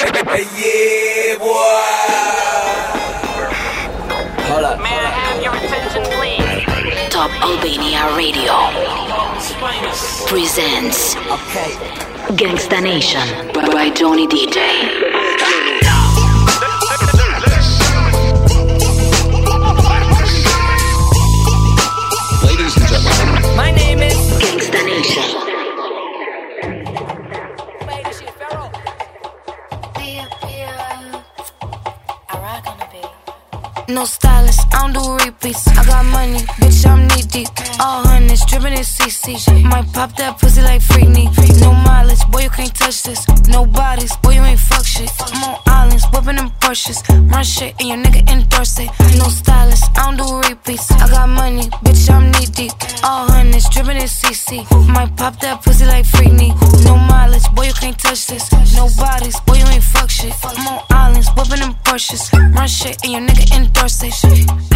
yeah, boy. Hold up. May I have your attention, please? Top Albania Radio presents Okay. Gangsta Nation by Johnny DJ. Ladies and gentlemen, My name is. Gangsta Nation. No stylist, I don't do repeats. I got money, bitch, I'm knee deep. All hundreds, dripping in CC. Might pop that pussy like Freaknik. No mileage, boy, you can't touch this. No bodies, boy, you ain't fuck shit. I'm on islands, whipping them Porsches. Run shit, and your nigga endorse it. No stylist, I don't do repeats. I got money, bitch, I'm knee deep. All hundreds, dripping in CC. Might pop that pussy like Freaknik. No mileage, boy, you can't touch this. No bodies, boy, you ain't fuck shit. I'm on islands, whipping them Porsches. Run shit, and your nigga endorse it.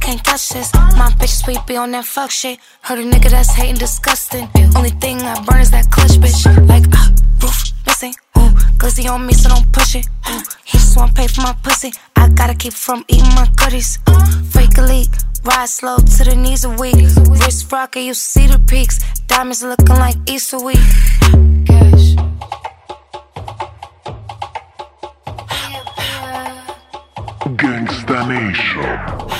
Can't touch this. My bitch sweet be on that fuck shit. Heard a nigga that's hating disgusting. Only thing I burn is that clutch, bitch. Like, ah, roof missing. Ooh, glizzy on me, so don't push it. Ooh, he just wanna pay for my pussy. I gotta keep from eating my goodies. Ooh, fake elite. Ride slow to the knees are weak. Wrist rocker, you see the peaks. Diamonds looking like Easter week.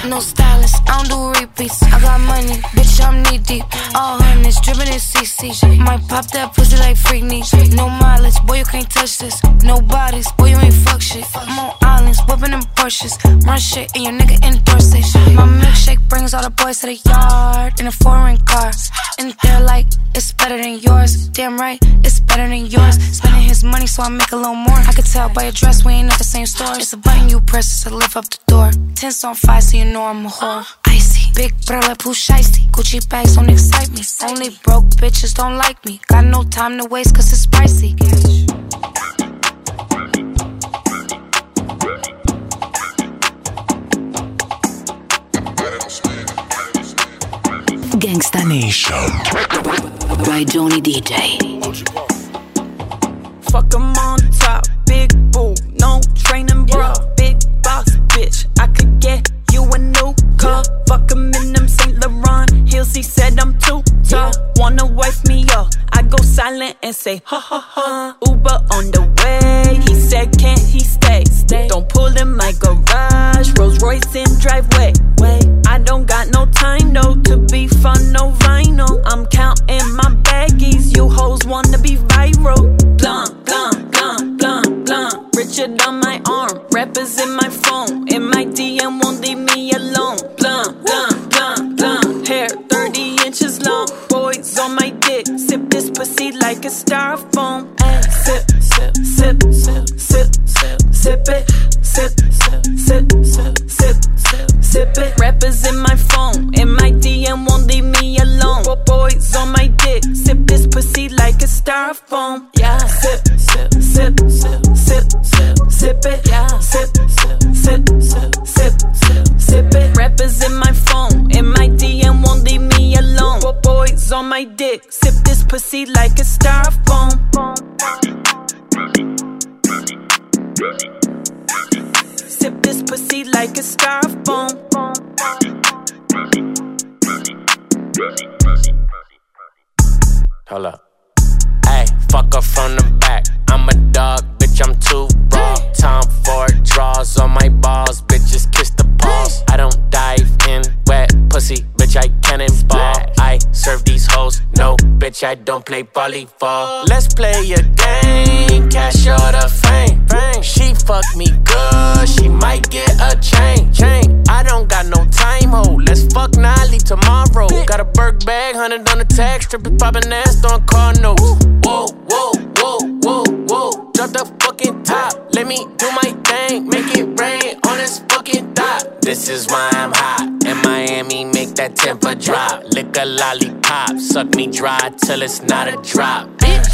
No stylist, I don't do repeats. I got money, bitch, I'm knee deep. All hundreds, dripping in CC. Might pop that pussy like Freaknik. No mileage, boy, you can't touch this. No bodies, boy, you ain't fuck shit. I'm on islands, whipping them Porsches. Run shit, and your nigga endorse. My milkshake brings all the boys to the yard in a foreign car. And they're like, it's better than yours. Damn right, it's better than yours. Spending his money, so I make a little more. I could tell by your dress, we ain't at the same store. It's a button you press to lift up the door. Tense on fire, so you know I'm a whore. Uh, icy, big brother, Pooh Shiesty. Gucci bags don't excite me. Only broke bitches don't like me. Got no time to waste, cause it's spicy. Gangsta Nation by Johnny DJ. Fuck 'em on top, 'em in them Saint Laurent heels. He said I'm too tall. Wanna wife me up? I go silent and say ha ha ha. Uber on the way. He said can't he stay? Don't pull in my garage. Rolls Royce in driveway. On my dick. Sip this pussy like a styrofoam. Sip this pussy like a styrofoam. Hold up. Hey, fuck her from the back. I'm a dog, bitch, I'm too raw. Time for draws on my balls, bitches kiss paws. I don't dive in wet pussy, bitch, I cannonball. I serve these hoes, no, bitch, I don't play volleyball. Let's play a game, cash or the fame. She fuck me good, she might get a chain. chain. I don't got no time, ho. Let's fuck Nolly tomorrow. Got a Burke bag, hundred on the tag, stripping popping ass on car notes. Whoa, whoa, whoa, whoa, whoa. Drop the fucking top. Let me do my thing, make it rain on this dot. This is why I'm hot. In Miami, make that temper drop. Lick a lollipop, suck me dry till it's not a drop. Bitch.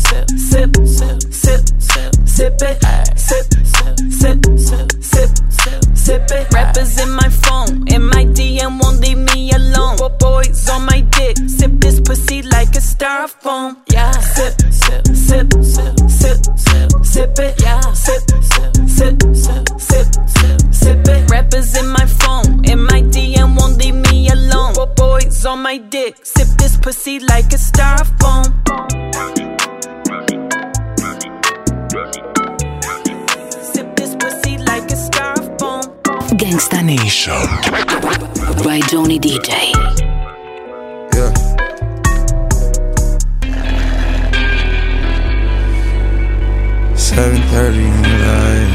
Sip, sip, sip, sip, sip, sip it. Sip, sip, sip, sip, sip, sip, sip it. Rappers in my phone, in my DM won't leave me alone. Bo- Boys on my dick, sip this pussy like a styrofoam. Yeah. Sip, sip, sip, sip, sip, sip, sip it, yeah. Sip, sip, sip, sip, sip, sip, sip it. Rappers in my phone, in my DM won't leave me alone. Boys on my dick, sip this pussy like a styrofoam. Sip this pussy like a styrofoam. Gangsta Nation by Johnny DJ. Yeah. Seven thirty in the night.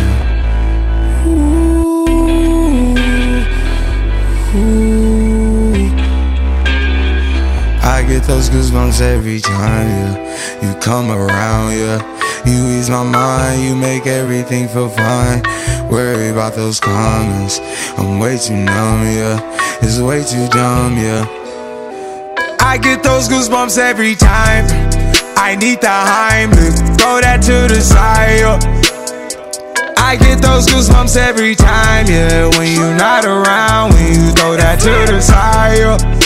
Those goosebumps every time, yeah. You come around, yeah. You ease my mind, you make everything feel fine. Worry about those comments. I'm way too numb, yeah. It's way too dumb, yeah. I get those goosebumps every time. I need the Heimlich, throw that to the side. yo. I get those goosebumps every time, yeah. When you're not around, when you throw that to the side. yo.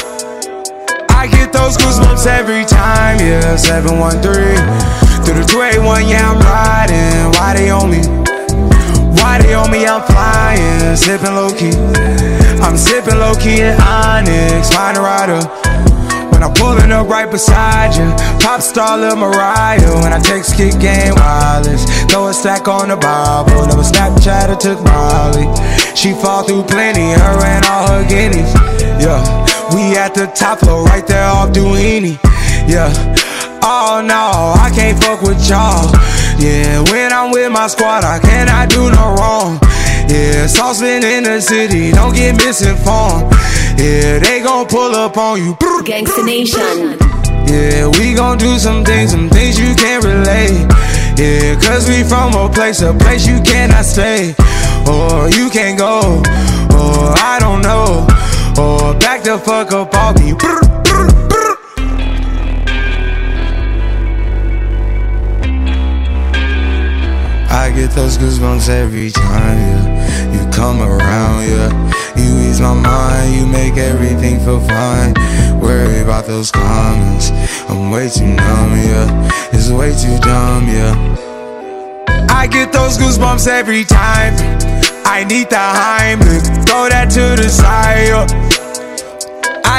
Get those goosebumps every time, yeah. 713 through the 281, yeah, I'm riding. Why they on me? Why they on me? I'm flying, sipping low key. I'm sipping low key in Onyx, find a rider. When I'm pulling up right beside you, pop star Lil Mariah. When I text kick game wireless, throw a stack on the Bible. Never Snapchat or took Molly. She fall through plenty, her and all her guineas. Yeah, we at the top floor, right there off Duini. Yeah. Oh no, I can't fuck with y'all. Yeah, when I'm with my squad, I cannot do no wrong. Yeah, saucepan in the city, don't get misinformed. Yeah, they gon' pull up on you. Gangsta Nation. Yeah, we gon' do some things, some things you can't relate. Yeah, cause we from a place, a place you cannot stay. Or you can't go, or I don't know. Or back the fuck up off me. I get those goosebumps every time, yeah. You come around, yeah. You ease my mind, you make everything feel fine. Worry about those comments. I'm way too numb, yeah. It's way too dumb, yeah. I get those goosebumps every time. I need the Heimlich, throw that to the side. yeah.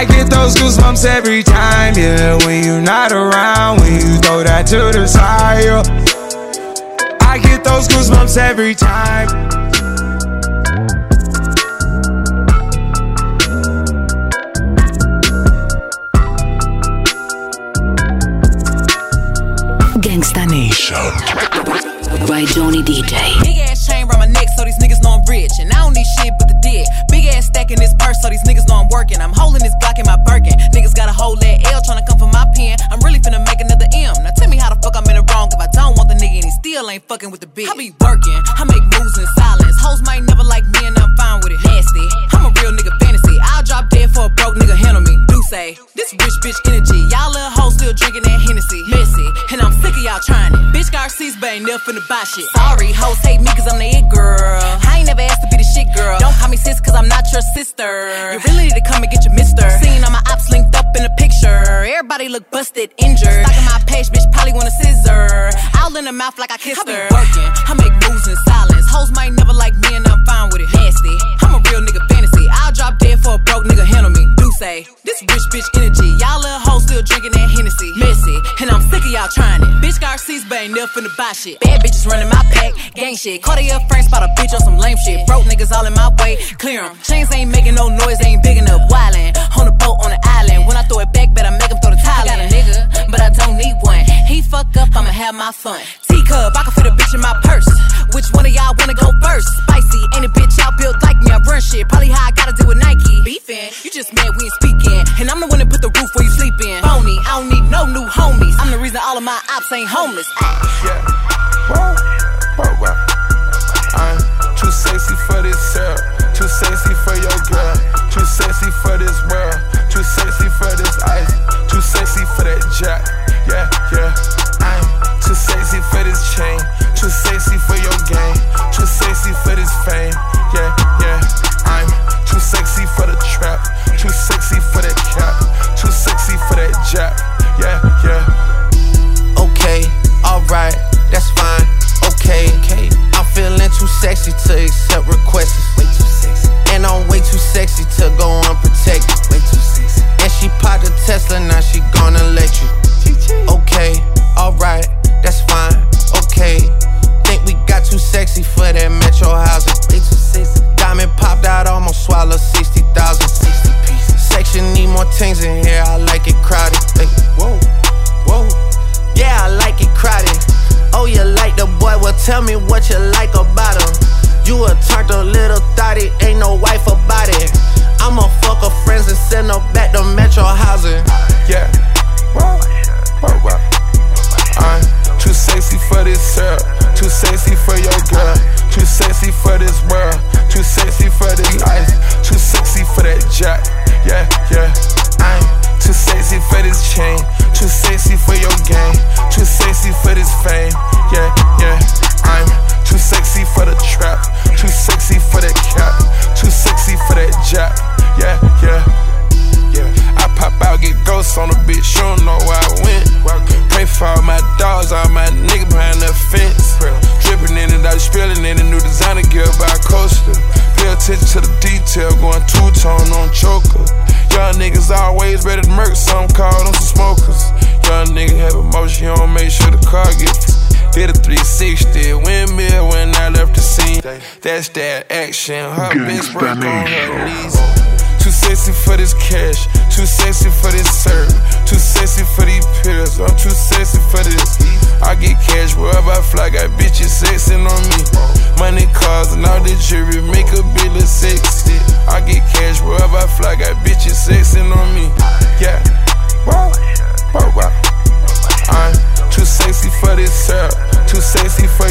I get those goosebumps every time, yeah. When you're not around, when you throw that to the side. yeah. I get those goosebumps every time. Gangsta Nation by Johnny DJ. Big ass chain around my neck so these niggas know I'm rich. And ain't fucking with the bitch. I be working, I make moves in silence. Hoes might never like me and I'm fine with it. Nasty, I'm a real nigga fantasy. I'll drop dead for a broke nigga handle me. Do say, this rich bitch energy. Y'all little hoes still drinking that Hennessy. Messy, and I'm sick of y'all trying it. Bitch receipts, but ain't never finna buy shit. Sorry, hoes hate me cause I'm the it girl. I ain't never asked to shit girl. Don't call me sis cause I'm not your sister. You really need to come and get your mister. Seeing all my ops linked up in a picture. Everybody look busted, injured. Stalking my page, bitch, probably want a scissor. All in the mouth like I kissed her. I be working, I make moves in silence. Hoes might never like finna buy shit. Bad bitches running my pack, gang shit. Cartier frames spot a bitch on some lame shit. Broke niggas all in my way, clear 'em. Chains ain't making no noise, they ain't big enough. Wildin' on the boat on the island. When I throw it back, better make 'em throw the tile. I got a nigga, but I don't need one. Fuck up, I'ma have my fun. Teacup, I can fit a bitch in my purse. Which one of y'all wanna go first? Spicy, ain't a bitch out built like me. I run shit, probably how I gotta deal with Nike. Beefin', you just mad we ain't speaking. And I'm the one that put the roof where you sleepin'. Phony, I don't need no new homies. I'm the reason all of my ops ain't homeless. Yeah. Whoa, whoa. That's that action, her bitch break on her knees. Too sexy for this cash, too sexy for this serve, too sexy for these pills. I'm too sexy for this. I get cash wherever I fly, got bitches sexing on me. Money, cars, and all the jewelry make a bill of sexy. I get cash wherever I fly, got bitches sexing on me. Yeah, wow, wow, wow. I'm too sexy for this girl, too sexy for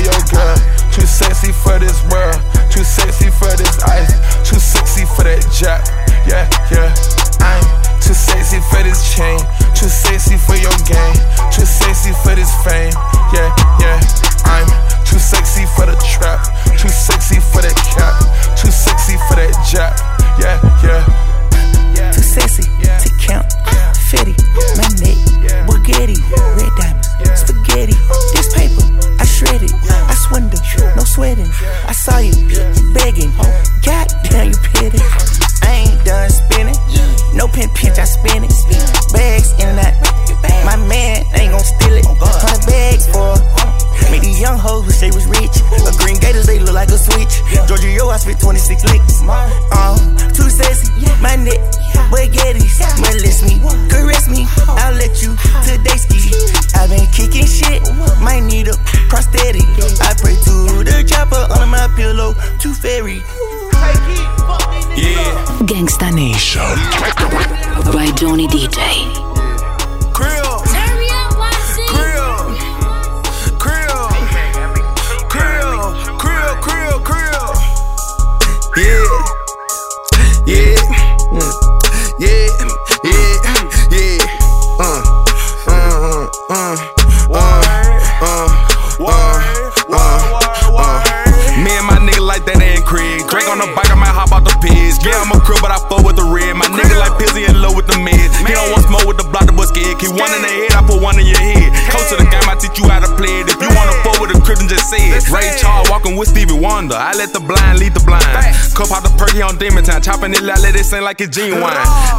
demon time. Chopping it out, let it sing like it's genuine.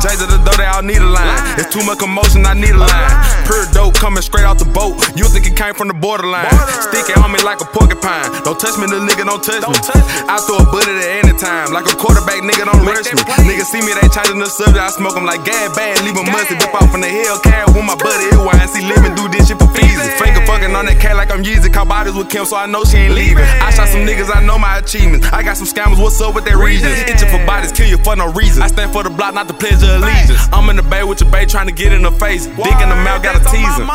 J's at the door, they all need a line. It's too much commotion, I need a line. Pure coming straight off the boat. You think it came from the borderline. Stick it on me like a porcupine. Don't touch me, little nigga, don't touch me. I throw a bullet at any time. Like a quarterback, nigga, don't rush me. Niggas see me, they changing the subject. I smoke them like gas bad, leave them musty. Dip off in the hill, carry with my buddy. It wine, see living, do this shit for fees. Finger fucking on that cat like I'm Yeezy. Caught bodies with Kim, so I know she ain't leaving. I shot some niggas, I know my achievements. I got some scammers, what's up with their reasons? Itching for bodies, kill you for no reason. I stand for the block, not the of allegiance. I'm in the bay with your bay, trying to get in the face. Dick in the mouth, got a teasing.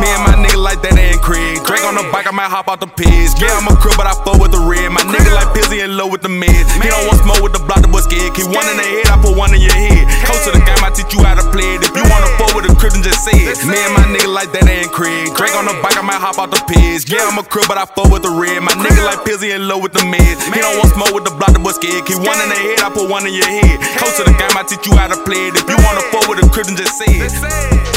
Me and my nigga like that ain't Craig. Craig on the bike, I might hop out the pigs. Yeah, I'm a crew, but I fuck with the red. My nigga like Pizzy and low with the mid. He don't want smoke with the block, the bus scared. Keep one in the head, I put one in your head. Coach to the game, I teach you how to play it. If you wanna fuck with the crib, then just say it. Me and my nigga like that ain't Craig. Craig on the bike, I might hop out the pigs. Yeah, I'm a crew, but I fuck with the red. My nigga like Pizzy and low with the mid. He don't want smoke with the block, the bus scared. Keep one in the head, I put one in your head. Coach to the game, I teach you how to play it. If you wanna fuck with the crib, then just say it.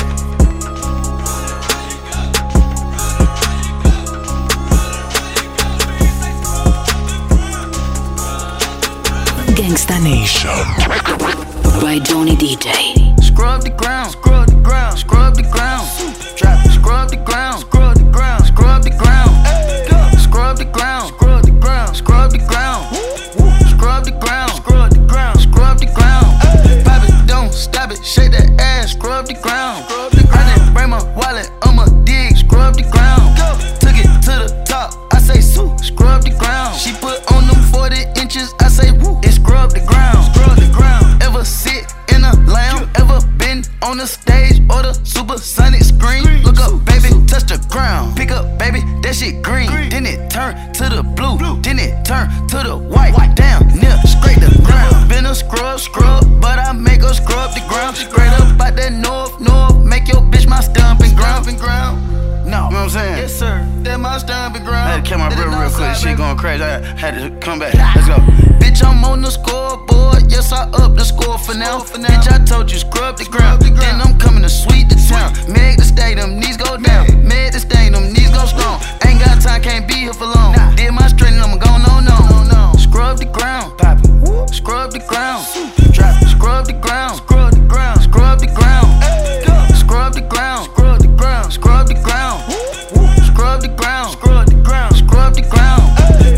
Gangsta Nation by Johnny DJ. Scrub the ground, scrub the ground, scrub the ground. Drop, scrub the ground, scrub the ground, scrub the ground. Scrub the ground, scrub the ground, scrub the ground. Scrub the ground, scrub the ground, scrub the ground. Pop it, don't stop it, shake that ass, scrub the ground. I didn't bring my wallet, I'ma dig, scrub the ground. Took it to the top, say, Sue, scrub the ground. She put on them 40 inches, I say, woo, And scrub the ground, scrub the ground. Ever sit in a lamb, ever been on the stage or the supersonic screen? Look up, baby, touch the ground. Pick up, baby, that shit green. Then it turn to the blue, then it turn to the white. white. Down, near, straight the ground. Been a scrub, scrub, but I make her scrub the ground. Straight up out that north, north, make your bitch my stomping ground. ground. No, You know what I'm saying? Yes, sir. That my stomping ground. I had to kill my That real, quick. outside, Shit going crazy. I had to come back. Let's go. Bitch, I'm on the scoreboard. Yes, I up the score for now. for Bitch, I told you, scrub the ground. Then I'm coming to sweep the town. Meg the stadium, knees go down. Meg the stadium, knees go strong. Ain't got time, can't be here for long. Did my straighten, I'm going on, on. Scrub the ground. Scrub the ground. Scrub the ground. Scrub the ground. Scrub the ground. Scrub the ground. Scrub the ground. Scrub the ground. Scrub the ground. Scrub the ground. Scrub the ground.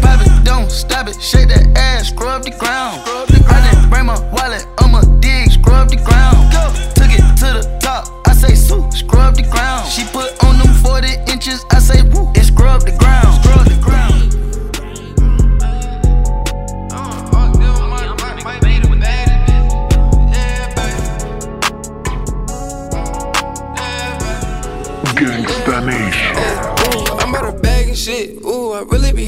Pop it, don't stop it. Shake that ass. Scrub the ground. Bring my wallet. I'ma dig. Scrub the ground. Took it to the top. I say. Scrub the ground. She put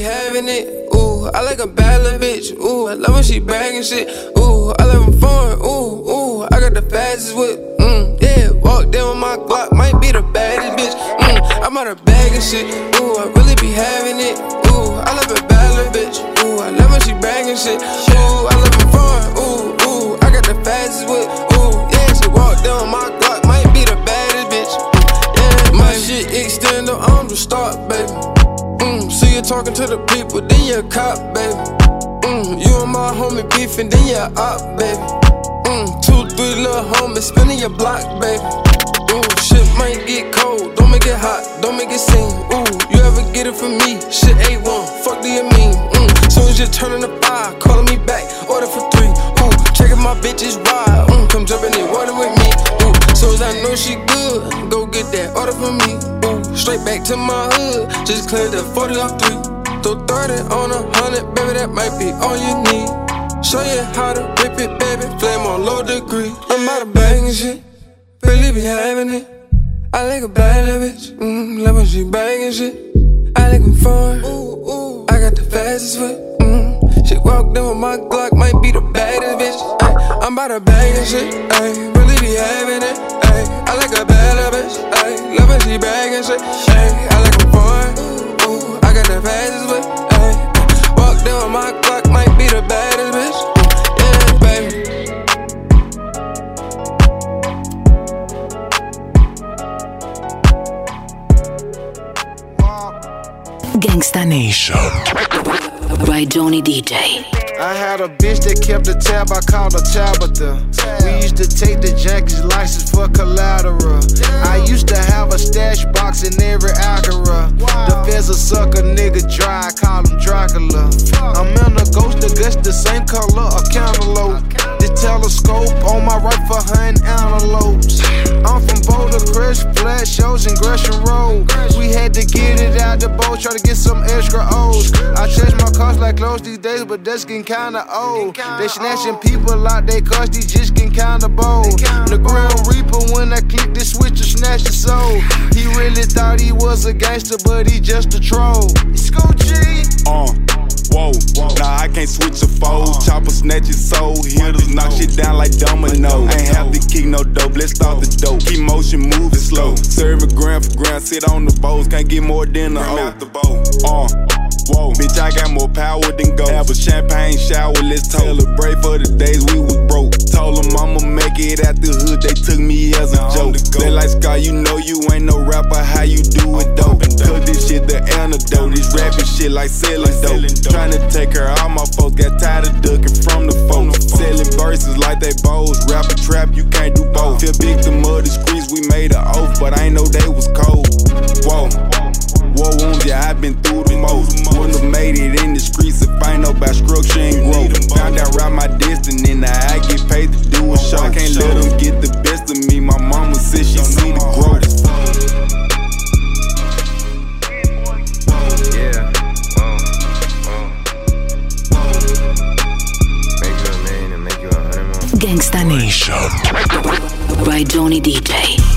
having it. Ooh, I like a bad little bitch. Ooh, I love when she bragging shit. Ooh, I love them foreign. Ooh, ooh, I got the fastest whip. Mm, yeah, walk down with my Glock, might be the baddest bitch. Mm, I'm out of bag and shit. Ooh, I really be having it. Ooh, I love a bad little bitch. Ooh, I love when she bragging shit. Talking to the people, then you a cop, baby. Mm, you and my homie beefing, then you a op, baby. Mm, two, three little homies spinning your block, baby. Ooh, shit might get cold, don't make it hot, don't make it sing. Ooh, you ever get it from me? Shit A1, fuck do you mean? Mm, soon as you turn in the five, calling me back, order for three. Ooh, checking my bitches ride, mm, come jumping in water with me. Ooh, so as I know she good, go get that order for me. Straight back to my hood, just cleared the 40 off three. Throw 30 on a hundred, baby, that might be all you need. Show you how to rip it, baby, flame on low degree. I'm out of banging shit, really be having it. I like a bad bitch, mm, love when she banging shit. I like them foreign. I got the fastest foot, mm. She walked in with my Glock, might be the baddest bitch. Ay, I'm about to bang and shit, ay, really be having it. Ay, I like a bad little bitch, ay, love when she banging shit. Ay, I like them foreign, ooh, ooh. I got the fastest foot, ay. Walked in with my Glock, might be the baddest bitch. Yeah, baby. Gangsta Nation by Johnny DJ. I had a bitch that kept a tab, I called her Tabitha. We used to take the Jackie's license for collateral. I used to have a stash box in every Acura. The feds a sucker nigga dry, I call him Dracula. I'm in a ghost that guts the same color, a cantaloupe. Telescope on my right for hunting antelopes. I'm from Boulder Crest, flat shows in Gresham Road. We had to get it out the boat, try to get some extra O's. I change my cars like clothes these days, but that's getting kinda old. They snatching people out they cars, these just getting kinda bold. The Grim Reaper, when I click the switch to snatch the soul. He really thought he was a gangster, but he just a troll. Scoot G. Uh, whoa, nah, I can't switch a fold. Chopper snatch his soul. Hitters knock shit down like domino. Ain't have to kick no dope, let's start the dope. Keep motion moving slow. Serve me grand for grand, sit on the bowls. Can't get more than a O. Uh, Whoa, bitch, I got more power than gold. Have a champagne shower, let's celebrate for the days we was broke. Told them It out the hood, they took me as a joke. They like Scott, you know you ain't no rapper, how you do it though? Cause this shit the antidote, this rapping shit like selling dope. Tryna take her all my folks, got tired of ducking from the folks. Selling verses like they bows, rap a trap, you can't do both. Uh. Feel victim of the streets, we made an oath, but I ain't know they was cold. Whoa. War wounds, yeah, i been through the most. Wouldn't have made it in the streets if I ain't know about structure and growth. Found out right my destiny, now I get paid to do a show. I can't let them get the best of me. My mama said she see the growth. Yeah. Uh, uh. Make you a million and make you a hundred more. Gangsta Nation by Johnny DJ.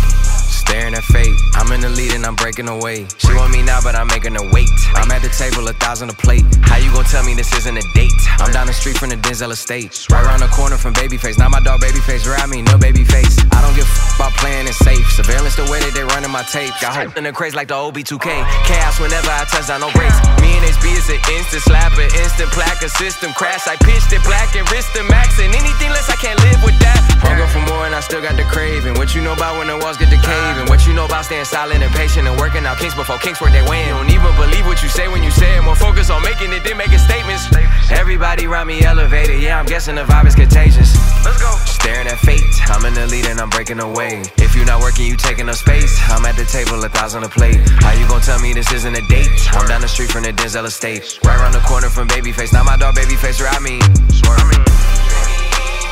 Fate, I'm in the lead and I'm breaking away. She want me now, but I'm making her wait. I'm at the table, a thousand a plate. How you gon' tell me this isn't a date? I'm down the street from the Denzel estate. Right around the corner from Babyface. Not my dog Babyface, around me, no Babyface. I don't give f- about playing it safe. Surveillance the way that they running my tape. Got hope in the craze like the OB2K. Chaos whenever I touch down, no breaks. Me and HB is an instant slapper, instant plaque, a system crash. I pitched it black and wrist the max. And anything less, I can't live with that. Hunger for more and I still got the craving. What you know about when the walls get to caving? What you know about staying silent and patient and working out kinks before kinks work they win? Don't even believe what you say when you say it. More focus on making it than making statements. Everybody around me elevated. Yeah, I'm guessing the vibe is contagious. Let's go. Staring at fate. I'm in the lead and I'm breaking away. If you're not working, you taking up space. I'm at the table, a thousand a plate. How you gon' tell me this isn't a date? I'm down the street from the Denzel estate. Right around the corner from Babyface. Not my dog Babyface, or I mean.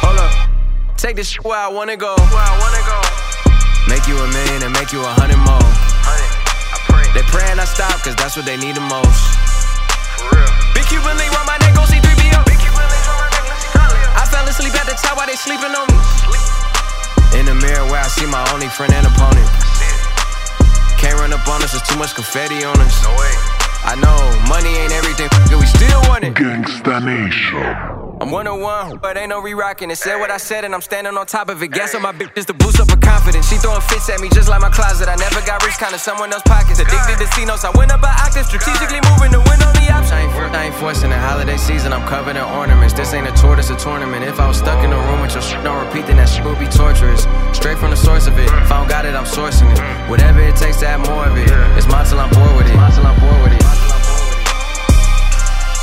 Hold up. Take this shit where I wanna go. Where I wanna go. Make you a million and make you a hundred more. Hundred, I pray. They praying I stop, cause that's what they need the most. For real. Big Cuban link round my neck, go see 3PO. I fell asleep at the top while they sleeping on me. In the mirror where I see my only friend and opponent. Can't run up on us, there's too much confetti on us. No way. I know, money ain't everything, but we still want it. Gangsta Nation. I'm 101, but ain't no re-rocking it. Said what I said, and I'm standing on top of it. Gas on my bitch just to boost up her confidence. She throwing fits at me just like my closet. I never got rich, kinda someone else's pockets. Addicted to C-notes, I went up an octave, strategically moving to win on the option. I ain't, for, I ain't forcing the holiday season, I'm covered in ornaments. This ain't a tour, this a tournament. If I was stuck in a room with your shit, don't repeat, then that shit would be torturous. Straight from the source of it. If I don't got it, I'm sourcing it. Mm. Whatever it takes to have more of it. It's mine till I'm bored with it. Mine till I'm bored with it.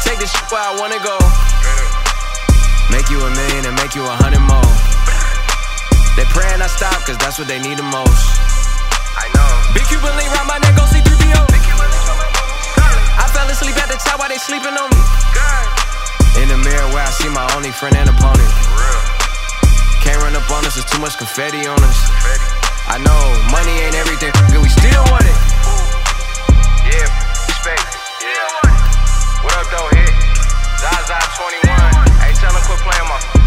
Take this shit where I wanna go. Make you a million and make you a hundred more. They praying I stop, cause that's what they need the most. I know. Big Cuban link round my neck, go see 3PO. I fell asleep at the top while they sleeping on me. In the mirror where I see my only friend and opponent. Can't run up on us, there's too much confetti on us. I know, money ain't everything, but we still want it. Yeah, respect. Yeah. What up, though, hit? Zaza 21 tell him quit playing my.